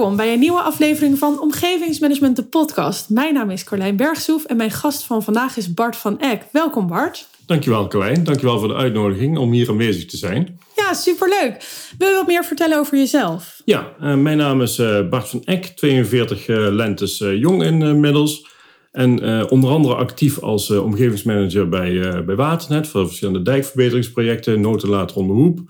Welkom bij een nieuwe aflevering van Omgevingsmanagement, de podcast. Mijn naam is Carlijn Bergsoef en mijn gast van vandaag is Bart van Eck. Welkom Bart. Dankjewel Carlijn, dankjewel voor de uitnodiging om hier aanwezig te zijn. Ja, superleuk. Wil je wat meer vertellen over jezelf? Ja, uh, mijn naam is uh, Bart van Eck, 42 uh, lentes jong inmiddels. En onder andere actief als omgevingsmanager bij, bij Waternet voor verschillende dijkverbeteringsprojecten, notenlaat rond de hoep.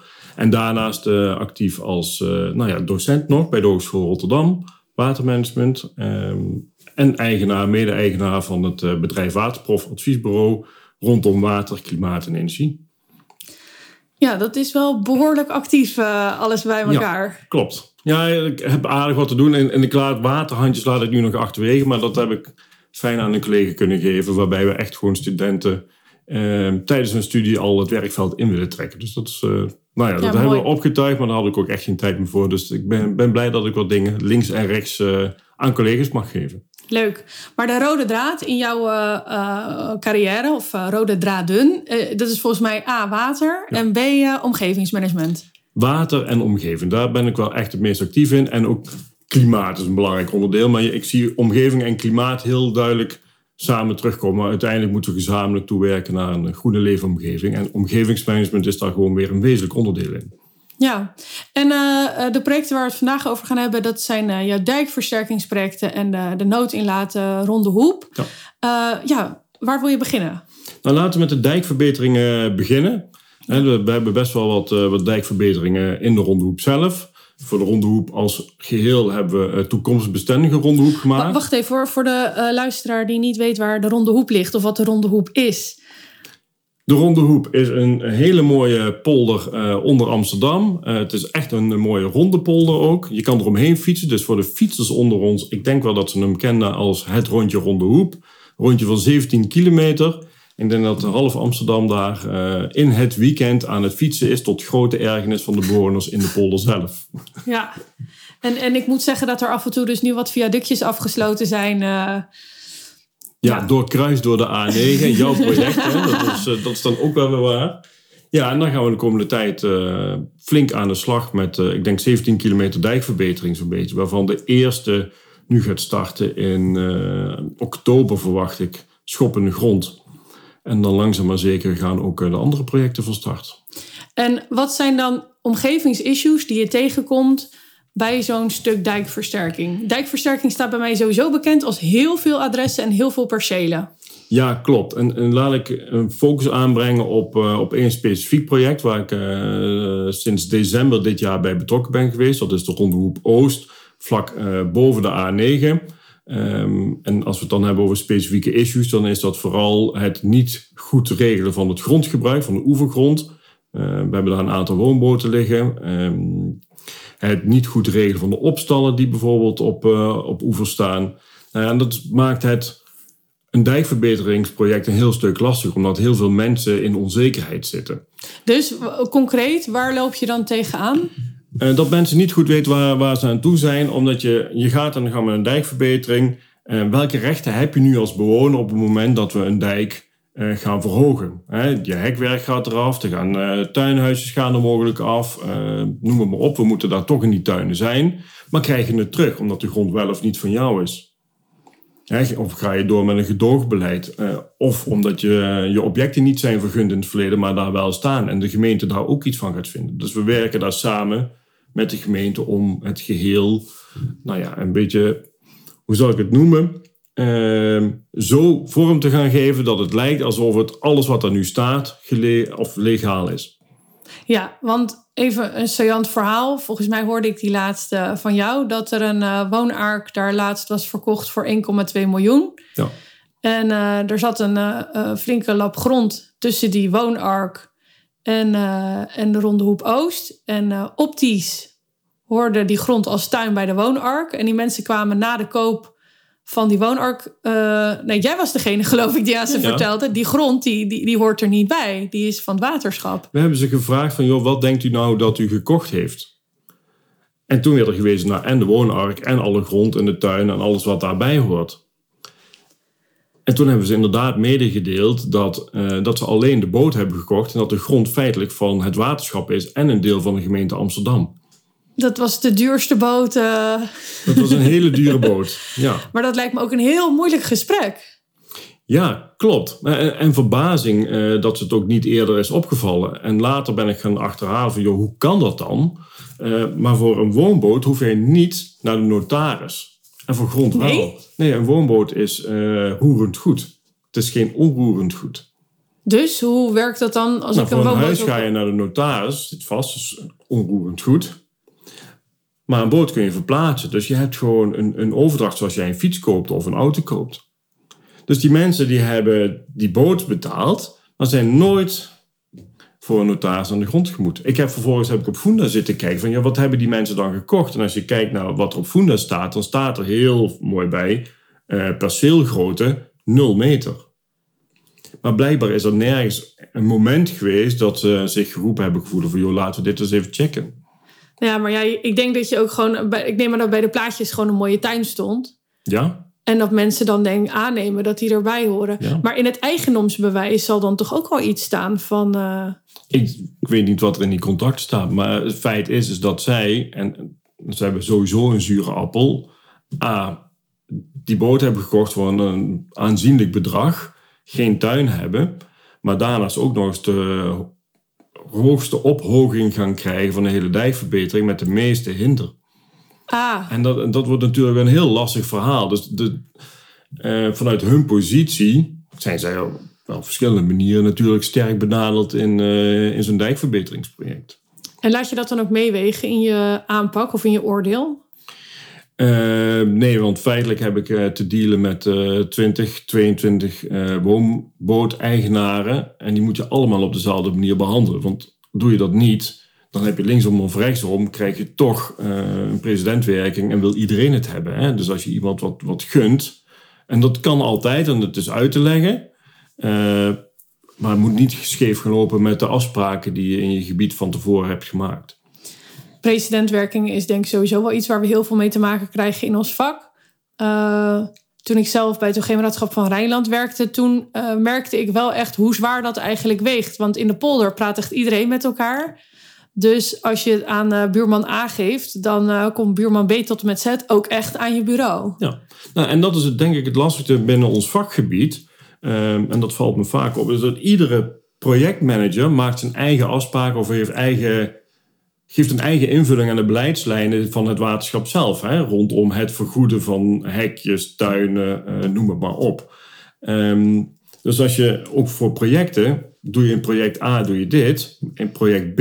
En daarnaast uh, actief als uh, nou ja, docent nog bij de Hogeschool Rotterdam, watermanagement. Um, en eigenaar, mede-eigenaar van het uh, bedrijf Waterprof Adviesbureau rondom water, klimaat en energie. Ja, dat is wel behoorlijk actief, alles bij elkaar. Ja, klopt. Ja, ik heb aardig wat te doen. En, en ik laat waterhandjes laat ik nu nog achterwege, maar dat heb ik fijn aan een collega kunnen geven, waarbij we echt gewoon studenten ehm, tijdens hun studie al het werkveld in willen trekken. Dus dat is nou ja, dat hebben we opgetuigd, maar daar had ik ook echt geen tijd meer voor. Dus ik ben, ben blij dat ik wat dingen links en rechts uh, aan collega's mag geven. Leuk. Maar de rode draad in jouw uh, carrière, of rode draden, dat is volgens mij A, water ja. en B, omgevingsmanagement. Water en omgeving, daar ben ik wel echt het meest actief in. En ook klimaat is een belangrijk onderdeel. Maar ik zie omgeving en klimaat heel duidelijk samen terugkomen. Maar uiteindelijk moeten we gezamenlijk toewerken naar een groene leefomgeving. En omgevingsmanagement is daar gewoon weer een wezenlijk onderdeel in. Ja, en uh, de projecten waar we het vandaag over gaan hebben, dat zijn uh, jouw dijkversterkingsprojecten en de, de noodinlaten rond de hoep. Ja. Ja, waar wil je beginnen? Nou, laten we met de dijkverbeteringen beginnen. We hebben best wel wat, wat dijkverbeteringen in de ronde hoep zelf voor de ronde hoep als geheel hebben we uh, toekomstbestendige ronde hoep gemaakt. Wacht even voor, voor de uh, luisteraar die niet weet waar de ronde hoep ligt of wat de ronde hoep is. De Ronde Hoep is een hele mooie polder uh, onder Amsterdam. het is echt een, een, mooie ronde polder ook. Je kan eromheen fietsen. Dus voor de fietsers onder ons, ik denk wel dat ze hem kennen als het rondje Ronde Hoep. Rondje van 17 kilometer. Ik denk dat half Amsterdam daar uh, in het weekend aan het fietsen is tot grote ergernis van de bewoners in de polder zelf. Ja, en, en ik moet zeggen dat er af en toe dus nu wat viaductjes afgesloten zijn. Uh, ja, ja, doorkruist door de A9, jouw project. hè, dat, is, uh, dat is dan ook wel weer waar. Ja, en dan gaan we de komende tijd flink aan de slag met, ik denk, 17 kilometer dijkverbetering zo'n beetje. Waarvan de eerste nu gaat starten in oktober, verwacht ik, schop in de grond. En dan langzaam maar zeker gaan ook eh, de andere projecten van start. En wat zijn dan omgevingsissues die je tegenkomt bij zo'n stuk dijkversterking? Dijkversterking staat bij mij sowieso bekend als heel veel adressen en heel veel percelen. Ja, klopt. En, en laat ik een focus aanbrengen op, uh, op één specifiek project waar ik uh, sinds december dit jaar bij betrokken ben geweest. Dat is de Ronde Hoep Oost, vlak uh, boven de A9. Um, en als we het dan hebben over specifieke issues, dan is dat vooral het niet goed regelen van het grondgebruik, van de oevergrond. Uh, we hebben daar een aantal woonboten liggen. Um, het niet goed regelen van de opstallen die bijvoorbeeld op, uh, op oever staan. Uh, en dat maakt het een dijkverbeteringsproject een heel stuk lastig, omdat heel veel mensen in onzekerheid zitten. Dus concreet, waar loop je dan tegenaan? Uh, dat mensen niet goed weten waar, waar ze aan toe zijn, omdat je, je gaat en dan gaan met een dijkverbetering. Uh, welke rechten heb je nu als bewoner op het moment dat we een dijk uh, gaan verhogen? Je hekwerk gaat eraf, er gaan tuinhuisjes gaan er mogelijk af, noem het maar op. We moeten daar toch in die tuinen zijn, maar krijg je het terug omdat de grond wel of niet van jou is? Of ga je door met een gedoogbeleid? of omdat je, je objecten niet zijn vergund in het verleden, maar daar wel staan. En de gemeente daar ook iets van gaat vinden. Dus we werken daar samen met de gemeente om het geheel, nou ja, een beetje, hoe zal ik het noemen, uh, zo vorm te gaan geven dat het lijkt alsof het alles wat er nu staat of legaal is. Ja, want even een saillant verhaal. Volgens mij hoorde ik die laatste van jou dat er een uh, woonark daar laatst was verkocht voor 1,2 miljoen. Ja. En uh, er zat een uh, flinke lap grond tussen die woonark en, uh, en de Ronde Hoep Oost. En uh, optisch hoorde die grond als tuin bij de woonark. En die mensen kwamen na de koop van die woonark. Uh, nee, jij was degene, geloof ik, die aan ze vertelde. Die grond, die, die, die hoort er niet bij. Die is van het waterschap. We hebben ze gevraagd van, joh, wat denkt u nou dat u gekocht heeft? En toen werd er gewezen naar en de woonark en alle grond in de tuin en alles wat daarbij hoort. En toen hebben ze inderdaad medegedeeld dat, uh, dat ze alleen de boot hebben gekocht en dat de grond feitelijk van het waterschap is en een deel van de gemeente Amsterdam. Dat was de duurste boot. Uh... Dat was een hele dure boot, ja. Maar dat lijkt me ook een heel moeilijk gesprek. Ja, klopt. En, en verbazing uh, dat het ook niet eerder is opgevallen. En later ben ik gaan achterhalen van, joh, hoe kan dat dan? Maar voor een woonboot hoef je niet naar de notaris. En voor grond wel. Nee, nee een woonboot is uh, roerend goed. Het is geen onroerend goed. Dus hoe werkt dat dan als nou, ik een woonboot... Voor een huis ga je naar de notaris, zit vast, is onroerend goed. Maar een boot kun je verplaatsen. Dus je hebt gewoon een, een overdracht zoals jij een fiets koopt of een auto koopt. Dus die mensen die hebben die boot betaald, maar zijn nooit voor een notaris aan de grond gemoet. Ik heb vervolgens heb ik op Funda zitten kijken van ja, wat hebben die mensen dan gekocht? En als je kijkt naar wat er op Funda staat, dan staat er heel mooi bij uh, perceelgrootte 0 meter. Maar blijkbaar is er nergens een moment geweest dat ze zich geroepen hebben gevoeld van joh, laten we dit eens even checken. Ja, maar ja, ik denk dat je ook gewoon, ik neem maar dat bij de plaatjes gewoon een mooie tuin stond. Ja. En dat mensen dan denk, aannemen dat die erbij horen. Maar in het eigendomsbewijs zal dan toch ook wel iets staan van. Uh... Ik, ik, weet niet wat er in die contract staat. Maar het feit is, is dat zij, en ze hebben sowieso een zure appel. A, die boot hebben gekocht voor een aanzienlijk bedrag. Geen tuin hebben. Maar daarnaast ook nog eens de hoogste ophoging gaan krijgen van de hele dijkverbetering met de meeste hinder. Ah. En dat, dat wordt natuurlijk een heel lastig verhaal. Dus de, uh, vanuit hun positie zijn zij op, op verschillende manieren natuurlijk sterk benaderd in, uh, in zo'n dijkverbeteringsproject. En laat je dat dan ook meewegen in je aanpak of in je oordeel? Uh, nee, want feitelijk heb ik te dealen met 20, 22 woonbooteigenaren. En die moet je allemaal op dezelfde manier behandelen. Want doe je dat niet, dan heb je linksom of rechtsom, krijg je toch uh, een presidentwerking en wil iedereen het hebben. Hè? Dus als je iemand wat, wat gunt, en dat kan altijd, en dat is uit te leggen, uh, maar het moet niet scheef gaan lopen met de afspraken die je in je gebied van tevoren hebt gemaakt. Presidentwerking is denk ik sowieso wel iets waar we heel veel mee te maken krijgen in ons vak. Uh, toen ik zelf bij het Hoogheemraadschap van Rijnland werkte, toen merkte ik wel echt hoe zwaar dat eigenlijk weegt. Want in de polder praat echt iedereen met elkaar. Dus als je het aan uh, buurman A geeft, dan uh, komt buurman B tot en met Z ook echt aan je bureau. Ja, nou, en dat is het, denk ik het lastigste binnen ons vakgebied. Um, en dat valt me vaak op, is dat iedere projectmanager maakt zijn eigen afspraken of heeft eigen, geeft een eigen invulling aan de beleidslijnen van het waterschap zelf. Hè, rondom het vergoeden van hekjes, tuinen, uh, noem het maar op. Um, dus als je ook voor projecten, doe je in project A doe je dit, in project B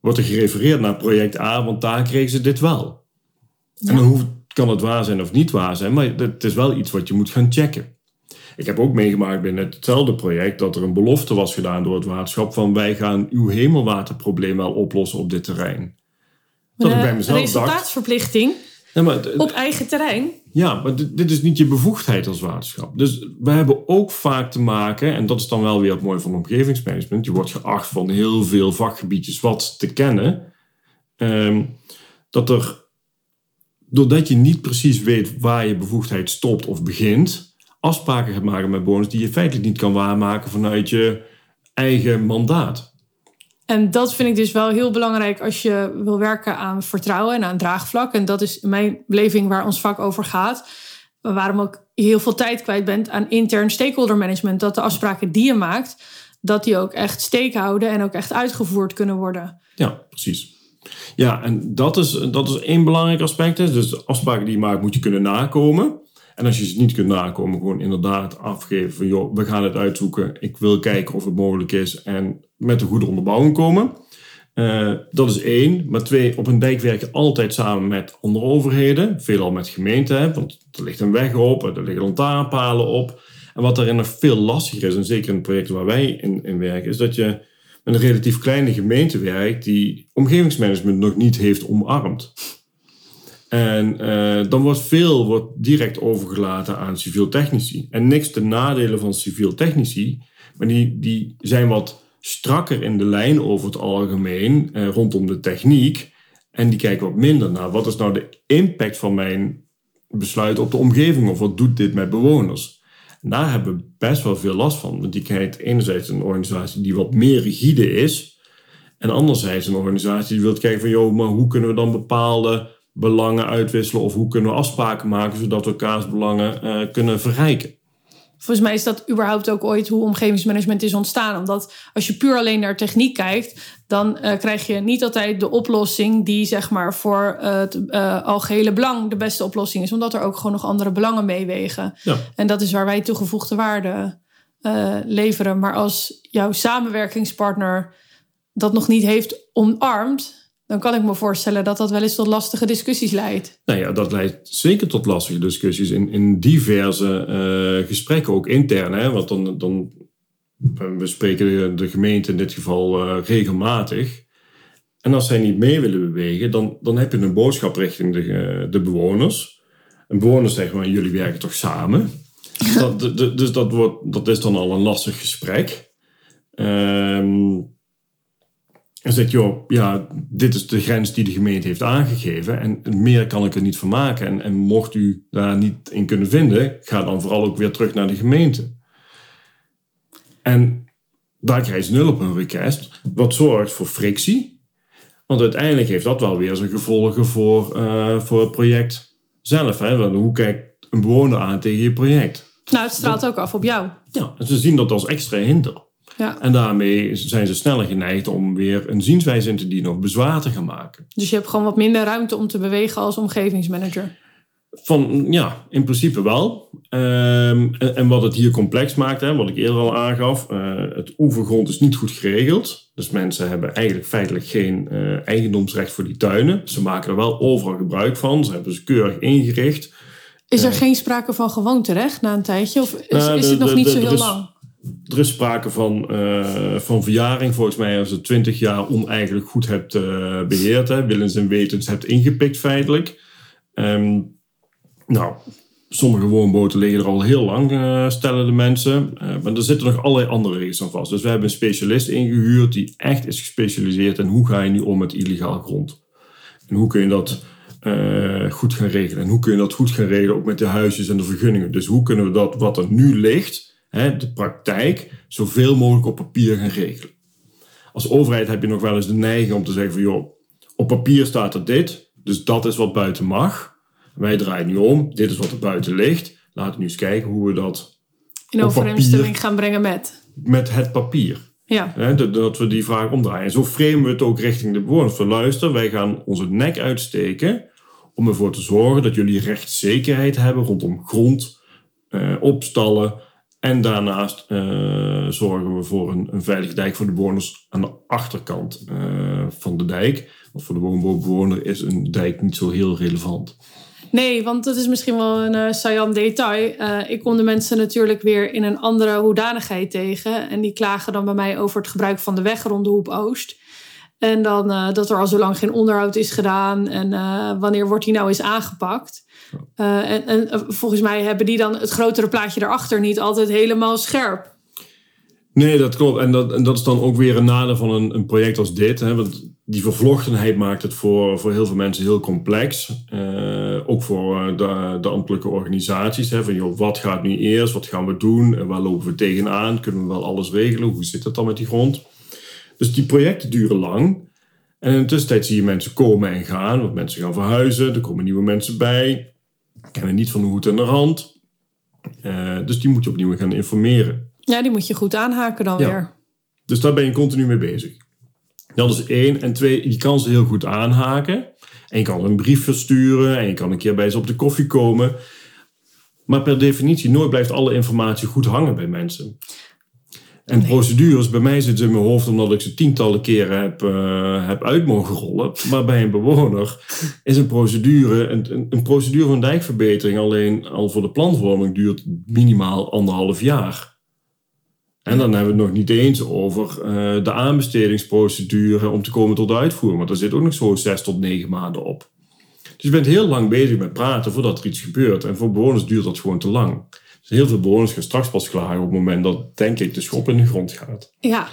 wordt er gerefereerd naar project A, want daar kregen ze dit wel. En dan hoeft, kan het waar zijn of niet waar zijn, maar het is wel iets wat je moet gaan checken. Ik heb ook meegemaakt binnen hetzelfde project dat er een belofte was gedaan door het waterschap van wij gaan uw hemelwaterprobleem wel oplossen op dit terrein. Dat ik bij mezelf resultaatsverplichting dacht, maar, op eigen terrein. Ja, maar dit, dit, is niet je bevoegdheid als waterschap. Dus we hebben ook vaak te maken, en dat is dan wel weer het mooie van omgevingsmanagement. Je wordt geacht van heel veel vakgebiedjes wat te kennen. Um, dat er, doordat je niet precies weet waar je bevoegdheid stopt of begint, afspraken gaat maken met bewoners die je feitelijk niet kan waarmaken vanuit je eigen mandaat. En dat vind ik dus wel heel belangrijk als je wil werken aan vertrouwen en aan draagvlak. En dat is in mijn beleving waar ons vak over gaat. Waarom ook heel veel tijd kwijt bent aan intern stakeholder management. Dat de afspraken die je maakt, dat die ook echt steek houden en ook echt uitgevoerd kunnen worden. Ja, precies. Ja, en dat is, dat is één belangrijk aspect. Dus de afspraken die je maakt, moet je kunnen nakomen. En als je ze niet kunt nakomen, gewoon inderdaad afgeven van joh, we gaan het uitzoeken. Ik wil kijken of het mogelijk is en met een goede onderbouwing komen. Uh, dat is één. Maar twee, op een dijk werk je altijd samen met andere overheden. Veelal met gemeenten, want er ligt een weg op, er liggen lantaarnpalen op. En wat daarin nog veel lastiger is, en zeker in het project waar wij in, in werken, is dat je met een relatief kleine gemeente werkt die omgevingsmanagement nog niet heeft omarmd. En uh, dan wordt veel wordt direct overgelaten aan civiel technici. En niks ten nadele van civiel technici, maar die, die zijn wat strakker in de lijn over het algemeen uh, rondom de techniek. En die kijken wat minder naar wat is nou de impact van mijn besluit op de omgeving of wat doet dit met bewoners. En daar hebben we best wel veel last van. Want je krijgt enerzijds een organisatie die wat meer rigide is. En anderzijds een organisatie die wil kijken van, joh, maar hoe kunnen we dan bepaalde belangen uitwisselen of hoe kunnen we afspraken maken zodat we elkaars belangen uh, kunnen verrijken. Volgens mij is dat überhaupt ook ooit hoe omgevingsmanagement is ontstaan. Omdat als je puur alleen naar techniek kijkt, dan uh, krijg je niet altijd de oplossing die zeg maar voor het uh, algehele belang de beste oplossing is. Omdat er ook gewoon nog andere belangen meewegen. Ja. En dat is waar wij toegevoegde waarde leveren. Maar als jouw samenwerkingspartner dat nog niet heeft omarmd, dan kan ik me voorstellen dat dat wel eens tot lastige discussies leidt. Nou ja, dat leidt zeker tot lastige discussies in, in diverse uh, gesprekken, ook intern. Hè? Want dan, dan we spreken de, gemeente in dit geval uh, regelmatig. En als zij niet mee willen bewegen, dan, dan heb je een boodschap richting de, bewoners. En bewoners zeggen, maar jullie werken toch samen? dat, de, dus dat, wordt, dat is dan al een lastig gesprek. Ehm en zegt, joh, ja, dit is de grens die de gemeente heeft aangegeven en meer kan ik er niet van maken. En, en mocht u daar niet in kunnen vinden, ga dan vooral ook weer terug naar de gemeente. En daar krijg je nul op een request, wat zorgt voor frictie. Want uiteindelijk heeft dat wel weer zijn gevolgen voor, uh, voor het project zelf. Hè? Hoe kijkt een bewoner aan tegen je project? Nou, het straalt ook af op jou. Ja, en ze zien dat als extra hinder. Ja. En daarmee zijn ze sneller geneigd om weer een zienswijze in te dienen of bezwaar te gaan maken. Dus je hebt gewoon wat minder ruimte om te bewegen als omgevingsmanager? Van ja, in principe wel. Ehm, en, wat het hier complex maakt, hè, wat ik eerder al aangaf, uh, het oevergrond is niet goed geregeld. Dus mensen hebben eigenlijk feitelijk geen uh, eigendomsrecht voor die tuinen. Ze maken er wel overal gebruik van. Ze hebben ze keurig ingericht. Is er uh, geen sprake van gewoonterecht na een tijdje? Of is, nou, is het nog niet zo heel lang? Er is sprake van, uh, van verjaring. Volgens mij als je 20 jaar oneigenlijk goed hebt uh, beheerd. Hè, willens en wetens hebt ingepikt feitelijk. Um, nou, sommige woonboten liggen er al heel lang, uh, stellen de mensen. maar er zitten nog allerlei andere regels aan vast. Dus we hebben een specialist ingehuurd die echt is gespecialiseerd in hoe ga je nu om met illegaal grond. En hoe kun je dat goed gaan regelen. En hoe kun je dat goed gaan regelen ook met de huisjes en de vergunningen. Dus hoe kunnen we dat wat er nu ligt hè, de praktijk zoveel mogelijk op papier gaan regelen. Als overheid heb je nog wel eens de neiging om te zeggen van joh, op papier staat er dit, dus dat is wat buiten mag. Wij draaien nu om, dit is wat er buiten ligt. Laten we nu eens kijken hoe we dat in overeenstemming gaan brengen met. Met het papier. Ja. Hè, dat we die vraag omdraaien. En zo framen we het ook richting de bewoners. Van luister, wij gaan onze nek uitsteken om ervoor te zorgen dat jullie rechtszekerheid hebben rondom grond, eh, opstallen, en daarnaast uh, zorgen we voor een, een, veilige dijk voor de bewoners aan de achterkant uh, van de dijk. Want voor de woonbewoner is een dijk niet zo heel relevant. Nee, want dat is misschien wel een uh, detail. ik kom de mensen natuurlijk weer in een andere hoedanigheid tegen. En die klagen dan bij mij over het gebruik van de weg rond de Hoep Oost. En dan uh, dat er al zo lang geen onderhoud is gedaan. En uh, wanneer wordt die nou eens aangepakt? Uh, en, en volgens mij hebben die dan het grotere plaatje erachter niet altijd helemaal scherp. Nee, dat klopt. En dat, en dat is dan ook weer een nadeel van een, een project als dit. Hè? Want die vervlochtenheid maakt het voor, voor heel veel mensen heel complex. ook voor de, de ambtelijke organisaties. Hè? Van, joh, wat gaat nu eerst? Wat gaan we doen? En waar lopen we tegenaan? Kunnen we wel alles regelen? Hoe zit het dan met die grond? Dus die projecten duren lang. En in de tussentijd zie je mensen komen en gaan. Want mensen gaan verhuizen, er komen nieuwe mensen bij. Kennen niet van de hoed en de rand. Uh, dus die moet je opnieuw gaan informeren. Ja, die moet je goed aanhaken dan weer. Dus daar ben je continu mee bezig. Dat is één. En twee, je kan ze heel goed aanhaken. En je kan een brief versturen. En je kan een keer bij ze op de koffie komen. Maar per definitie, nooit blijft alle informatie goed hangen bij mensen. En procedures, bij mij zitten in mijn hoofd omdat ik ze tientallen keren heb, uh, heb uit mogen rollen. Maar bij een bewoner is een procedure, een, een, procedure van dijkverbetering alleen al voor de plantvorming duurt minimaal anderhalf jaar. En dan hebben we het nog niet eens over uh, de aanbestedingsprocedure om te komen tot de uitvoering. Want daar zit ook nog zo zes tot negen maanden op. Dus je bent heel lang bezig met praten voordat er iets gebeurt. En voor bewoners duurt dat gewoon te lang. Dus heel veel bewoners gaan straks pas klagen op het moment dat, denk ik, de schop in de grond gaat. Ja.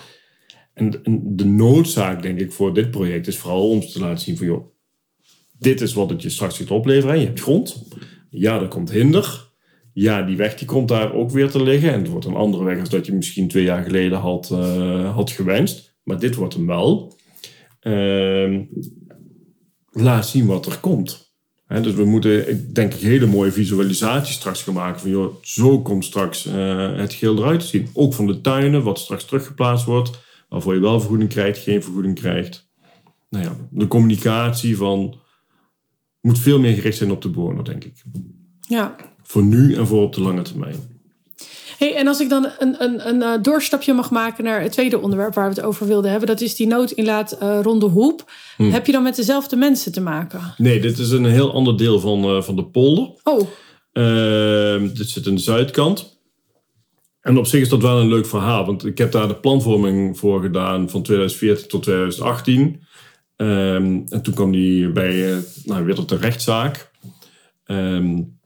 En, de noodzaak, denk ik, voor dit project is vooral om te laten zien van, joh, dit is wat het je straks gaat opleveren. Je hebt grond. Ja, er komt hinder. Ja, die weg die komt daar ook weer te liggen. En het wordt een andere weg als dat je misschien twee jaar geleden had, uh, had gewenst. Maar dit wordt hem wel. ehm, laat zien wat er komt. Dus we moeten, ik denk ik, hele mooie visualisaties straks gaan maken. Van, joh, zo komt straks uh, het geel eruit te zien. Ook van de tuinen, wat straks teruggeplaatst wordt. Waarvoor je wel vergoeding krijgt, geen vergoeding krijgt. Nou ja, de communicatie van... Moet veel meer gericht zijn op de bewoner, denk ik. Ja. Voor nu en voor op de lange termijn. Hey, en als ik dan een, een, een, eh, doorstapje mag maken naar het tweede onderwerp waar we het over wilden hebben, dat is die noodinlaat uh, Ronde Hoep. Hm. Heb je dan met dezelfde mensen te maken? Nee, dit is een heel ander deel van, uh, van de polder. Oh. Ehm, dit zit in de zuidkant. En op zich is dat wel een leuk verhaal, want ik heb daar de planvorming voor gedaan van 2014 tot 2018. Ehm, en toen kwam die bij, nou, weer tot de rechtszaak. Um,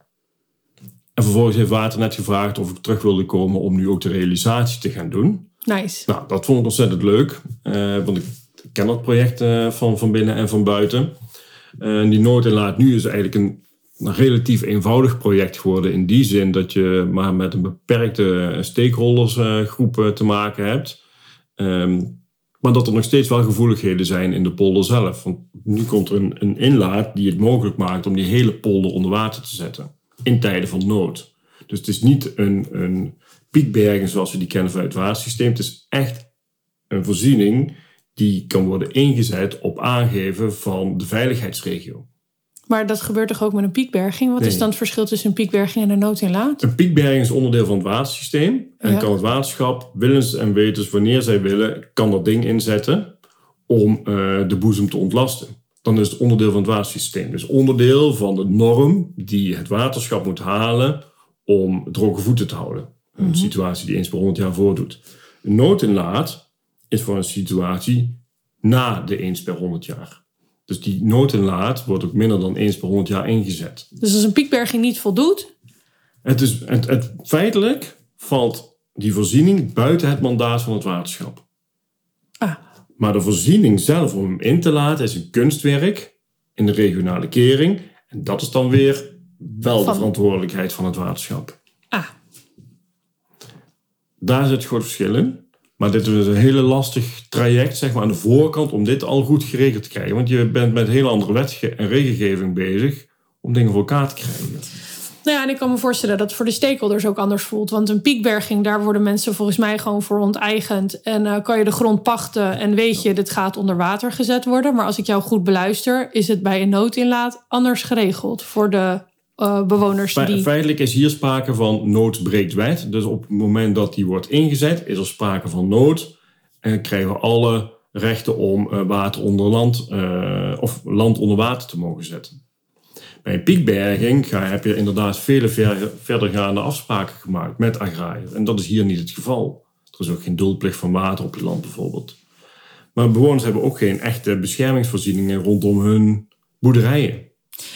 en vervolgens heeft Waternet gevraagd of ik terug wilde komen om nu ook de realisatie te gaan doen. Nice. Nou, dat vond ik ontzettend leuk. Uh, want ik ken dat project uh, van, van binnen en van buiten. En die noodinlaat nu is eigenlijk een, een, relatief eenvoudig project geworden. In die zin dat je maar met een beperkte stakeholdersgroep te maken hebt. Um, maar dat er nog steeds wel gevoeligheden zijn in de polder zelf. Want nu komt er een, een inlaat die het mogelijk maakt om die hele polder onder water te zetten in tijden van nood. Dus het is niet een, een piekberging zoals we die kennen vanuit het watersysteem. Het is echt een voorziening die kan worden ingezet op aangeven van de veiligheidsregio. Maar dat gebeurt toch ook met een piekberging? Wat is dan het verschil tussen een piekberging en een noodinlaat? Een piekberging is onderdeel van het watersysteem. En kan het waterschap, willens en wetens, wanneer zij willen, kan dat ding inzetten om uh, de boezem te ontlasten dan is het onderdeel van het watersysteem. Dus onderdeel van de norm die het waterschap moet halen om droge voeten te houden. Een mhm. situatie die eens per 100 jaar voordoet. Een noodinlaat is voor een situatie na de eens per 100 jaar. Dus die noodinlaat wordt ook minder dan eens per 100 jaar ingezet. Dus als een piekberging niet voldoet? Het is, het, het, feitelijk valt die voorziening buiten het mandaat van het waterschap. Maar de voorziening zelf om hem in te laten is een kunstwerk in de regionale kering. En dat is dan weer wel de verantwoordelijkheid van het waterschap. Ah. Daar zit groot verschil in. Maar dit is een hele lastig traject zeg maar, aan de voorkant om dit al goed geregeld te krijgen. Want je bent met hele andere wet en regelgeving bezig om dingen voor elkaar te krijgen. Nou ja, en ik kan me voorstellen dat het voor de stakeholders ook anders voelt. Want een piekberging, daar worden mensen volgens mij gewoon voor onteigend. En uh, kan je de grond pachten en weet je, dit gaat onder water gezet worden. Maar als ik jou goed beluister, is het bij een noodinlaat anders geregeld voor de uh, bewoners die... Feitelijk is hier sprake van nood breekt wet. Dus op het moment dat die wordt ingezet, is er sprake van nood. En krijgen we alle rechten om uh, water onder land of land onder water te mogen zetten. Bij een piekberging ga, heb je inderdaad vele ver, verdergaande afspraken gemaakt met agrariërs. En dat is hier niet het geval. Er is ook geen doelplicht van water op je land bijvoorbeeld. Maar bewoners hebben ook geen echte beschermingsvoorzieningen rondom hun boerderijen.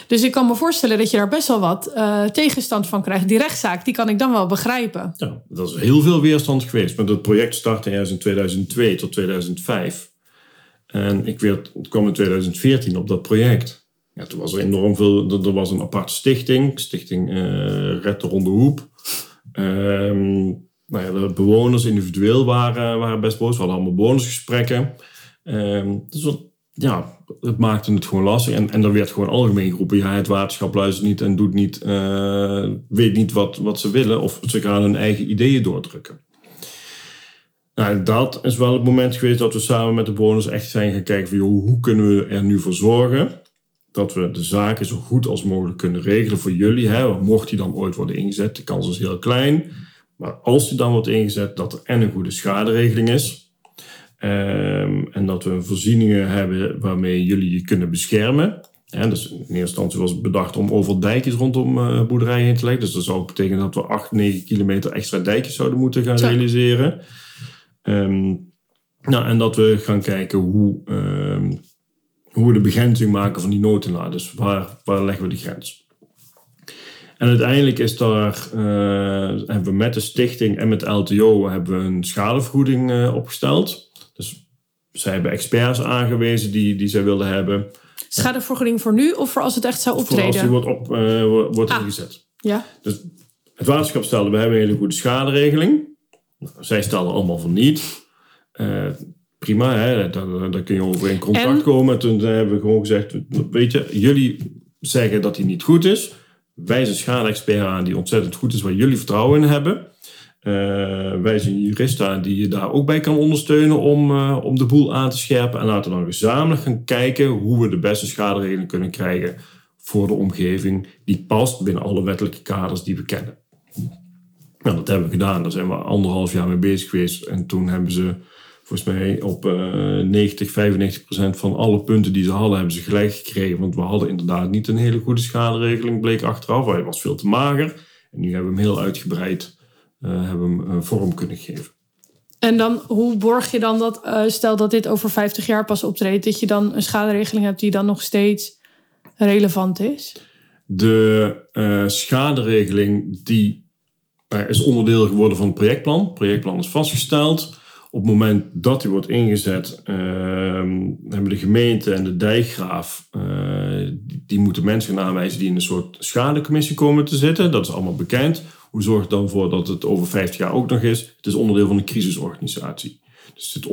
Dus ik kan me voorstellen dat je daar best wel wat uh, tegenstand van krijgt. Die rechtszaak, die kan ik dan wel begrijpen. Ja, dat is heel veel weerstand geweest. Maar het project startte ergens in 2002 tot 2005. En ik werd, kwam in 2014 op dat project. Ja, toen was er enorm veel. Er, was een aparte stichting, Stichting uh, Red de Ronde Hoep. Um, nou ja, de bewoners individueel waren, waren best boos. We hadden allemaal bewonersgesprekken. Um, dus wat, ja, het maakte het gewoon lastig. En, en er werd gewoon algemeen geroepen: ja, het waterschap luistert niet en doet niet, uh, weet niet wat, wat ze willen. Of ze gaan hun eigen ideeën doordrukken. Nou, dat is wel het moment geweest dat we samen met de bewoners echt zijn gaan kijken: van, hoe kunnen we er nu voor zorgen dat we de zaken zo goed als mogelijk kunnen regelen voor jullie. Hè. Mocht die dan ooit worden ingezet, de kans is heel klein. Maar als die dan wordt ingezet, dat er en een goede schaderegeling is. Ehm, en dat we voorzieningen hebben waarmee jullie je kunnen beschermen. Ja, dus in eerste instantie was het bedacht om over dijkjes rondom uh, boerderijen heen te leggen. Dus dat zou betekenen dat we 8, 9 kilometer extra dijkjes zouden moeten gaan realiseren. Ehm, nou, en dat we gaan kijken hoe ehm, hoe we de begrenzing maken van die noodinlaat. Dus waar, waar leggen we de grens? En uiteindelijk is daar, uh, hebben we met de stichting en met LTO hebben we een schadevergoeding uh, opgesteld. Dus zij hebben experts aangewezen die, die zij wilden hebben. Schadevergoeding voor nu of voor als het echt zou optreden? Voor als die wordt, op, uh, wordt ah, ingezet. Ja. Dus het waterschap stelde, we hebben een hele goede schaderegeling. zij stelden allemaal van niet prima, hè, daar, daar kun je over in contact komen. En toen hebben we gewoon gezegd, weet je, jullie zeggen dat die niet goed is. Wij zijn schade-expert aan die ontzettend goed is, waar jullie vertrouwen in hebben. Uh, wij zijn juristen aan die je daar ook bij kan ondersteunen om, uh, om de boel aan te scherpen. En laten we dan gezamenlijk gaan kijken hoe we de beste schaderegeling kunnen krijgen voor de omgeving die past binnen alle wettelijke kaders die we kennen. Nou, dat hebben we gedaan. Daar zijn we anderhalf jaar mee bezig geweest. En toen hebben ze volgens mij op uh, 90, 95 procent van alle punten die ze hadden, hebben ze gelijk gekregen. Want we hadden inderdaad niet een hele goede schaderegeling, bleek achteraf. Hij was veel te mager. En nu hebben we hem heel uitgebreid uh, hebben hem, uh, vorm kunnen geven. En dan, hoe borg je dan dat, uh, stel dat dit over 50 jaar pas optreedt, dat je dan een schaderegeling hebt die dan nog steeds relevant is? De schaderegeling die is onderdeel geworden van het projectplan. Het projectplan is vastgesteld. Op het moment dat die wordt ingezet, uh, hebben de gemeente en de dijkgraaf, uh, die, moeten mensen gaan aanwijzen die in een soort schadecommissie komen te zitten. Dat is allemaal bekend. Hoe zorgt dan voor dat het over 50 jaar ook nog is? Het is onderdeel van de crisisorganisatie. Dus het,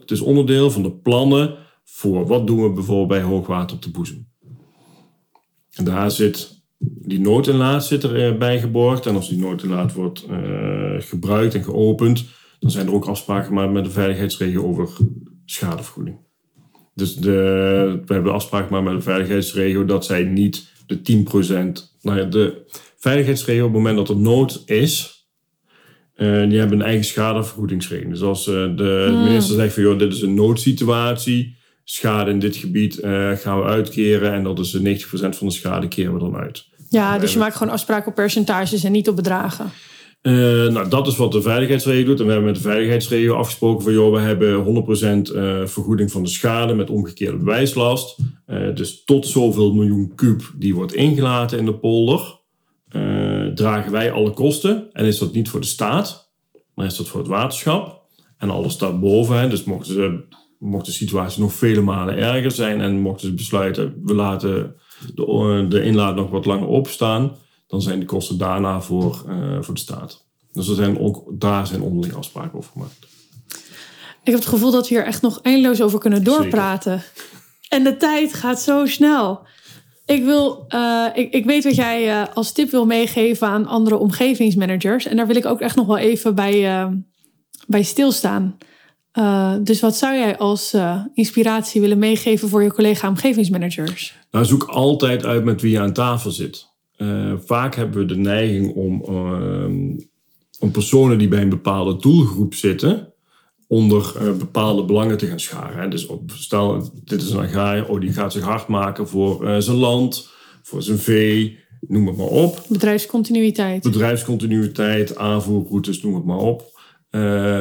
het is onderdeel van de plannen voor wat doen we bijvoorbeeld bij hoogwater op de boezem. En daar zit die noodinlaat zit erbij geborgd. En als die noodinlaat wordt uh, gebruikt en geopend, dan zijn er ook afspraken gemaakt met de veiligheidsregio over schadevergoeding. Dus de, we hebben afspraken gemaakt met de veiligheidsregio dat zij niet de 10%, nou ja, de veiligheidsregio op het moment dat er nood is, uh, die hebben een eigen schadevergoedingsregeling. Dus als uh, de hmm. minister zegt van joh, dit is een noodsituatie, schade in dit gebied uh, gaan we uitkeren en dat is 90% van de schade keren we dan uit. Ja, dus je maakt gewoon afspraken op percentages en niet op bedragen. Uh, nou, dat is wat de veiligheidsregio doet. En we hebben met de veiligheidsregio afgesproken van... joh, we hebben 100% uh, vergoeding van de schade met omgekeerde bewijslast. Uh, dus tot zoveel miljoen kuub die wordt ingelaten in de polder... dragen wij alle kosten. En is dat niet voor de staat, maar is dat voor het waterschap. En alles daarboven. Hè, dus mochten ze, mocht de situatie nog vele malen erger zijn... en mochten ze besluiten, we laten de, de inlaat nog wat langer opstaan dan zijn de kosten daarna voor, uh, voor de staat. Dus er zijn ook, daar zijn onderling afspraken over gemaakt. Ik heb het gevoel dat we hier echt nog eindeloos over kunnen doorpraten. Zeker. En de tijd gaat zo snel. Ik, wil, uh, ik, ik weet wat jij uh, als tip wil meegeven aan andere omgevingsmanagers. En daar wil ik ook echt nog wel even bij, bij stilstaan. dus wat zou jij als inspiratie willen meegeven voor je collega omgevingsmanagers? Nou, zoek altijd uit met wie je aan tafel zit. Uh, vaak hebben we de neiging om, uh, om personen die bij een bepaalde doelgroep zitten, onder uh, bepaalde belangen te gaan scharen. Hè. Dus op, stel, dit is een agrariër, oh, die gaat zich hard maken voor zijn land, voor zijn vee, noem het maar op. Bedrijfscontinuïteit. Bedrijfscontinuïteit, aanvoerroutes, noem het maar op.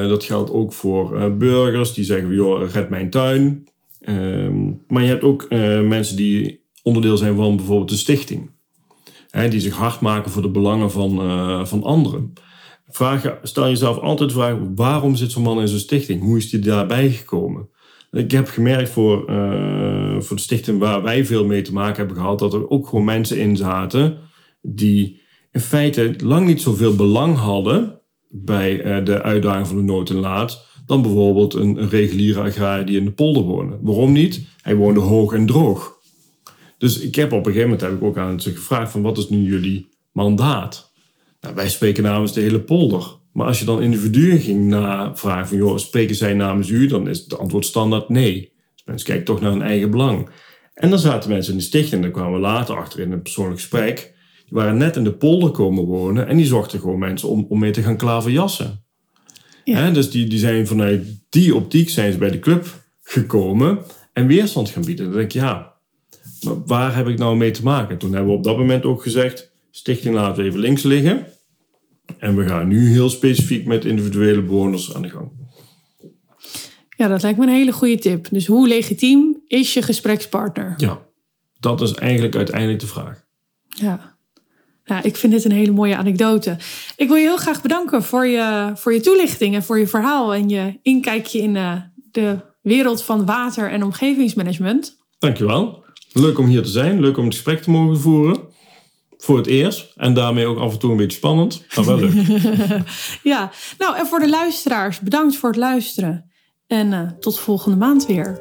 dat geldt ook voor burgers die zeggen, joh, red mijn tuin. Ehm, maar je hebt ook mensen die onderdeel zijn van bijvoorbeeld een stichting die zich hard maken voor de belangen van, uh, van anderen. Vraag, stel jezelf altijd de vraag, waarom zit zo'n man in zo'n stichting? Hoe is hij daarbij gekomen? Ik heb gemerkt voor, uh, voor de stichting waar wij veel mee te maken hebben gehad, dat er ook gewoon mensen in zaten die in feite lang niet zoveel belang hadden bij uh, de uitdaging van de nood en laat, dan bijvoorbeeld een, een reguliere agrariër die in de polder woonde. Waarom niet? Hij woonde hoog en droog. Dus ik heb op een gegeven moment heb ik ook aan ze gevraagd van wat is nu jullie mandaat? Nou, wij spreken namens de hele polder. Maar als je dan individuen ging vragen van joh, spreken zij namens u? Dan is het antwoord standaard nee. Dus mensen kijken toch naar hun eigen belang. En dan zaten mensen in de stichting en daar kwamen we later achter in een persoonlijk gesprek. Die waren net in de polder komen wonen en die zochten gewoon mensen om, om mee te gaan klaverjassen. Ja. dus die, die zijn vanuit die optiek zijn ze bij de club gekomen en weerstand gaan bieden. Dan denk ik, ja, waar heb ik nou mee te maken? Toen hebben we op dat moment ook gezegd, stichting laten we even links liggen. En we gaan nu heel specifiek met individuele bewoners aan de gang. Ja, dat lijkt me een hele goede tip. Dus hoe legitiem is je gesprekspartner? Ja, dat is eigenlijk uiteindelijk de vraag. Ja. ja, ik vind dit een hele mooie anekdote. Ik wil je heel graag bedanken voor je, voor je toelichting en voor je verhaal en je inkijkje in uh, de wereld van water- en omgevingsmanagement. Dankjewel. Leuk om hier te zijn, leuk om het gesprek te mogen voeren. Voor het eerst. En daarmee ook af en toe een beetje spannend, maar wel leuk. ja, nou en voor de luisteraars, bedankt voor het luisteren. En tot volgende maand weer.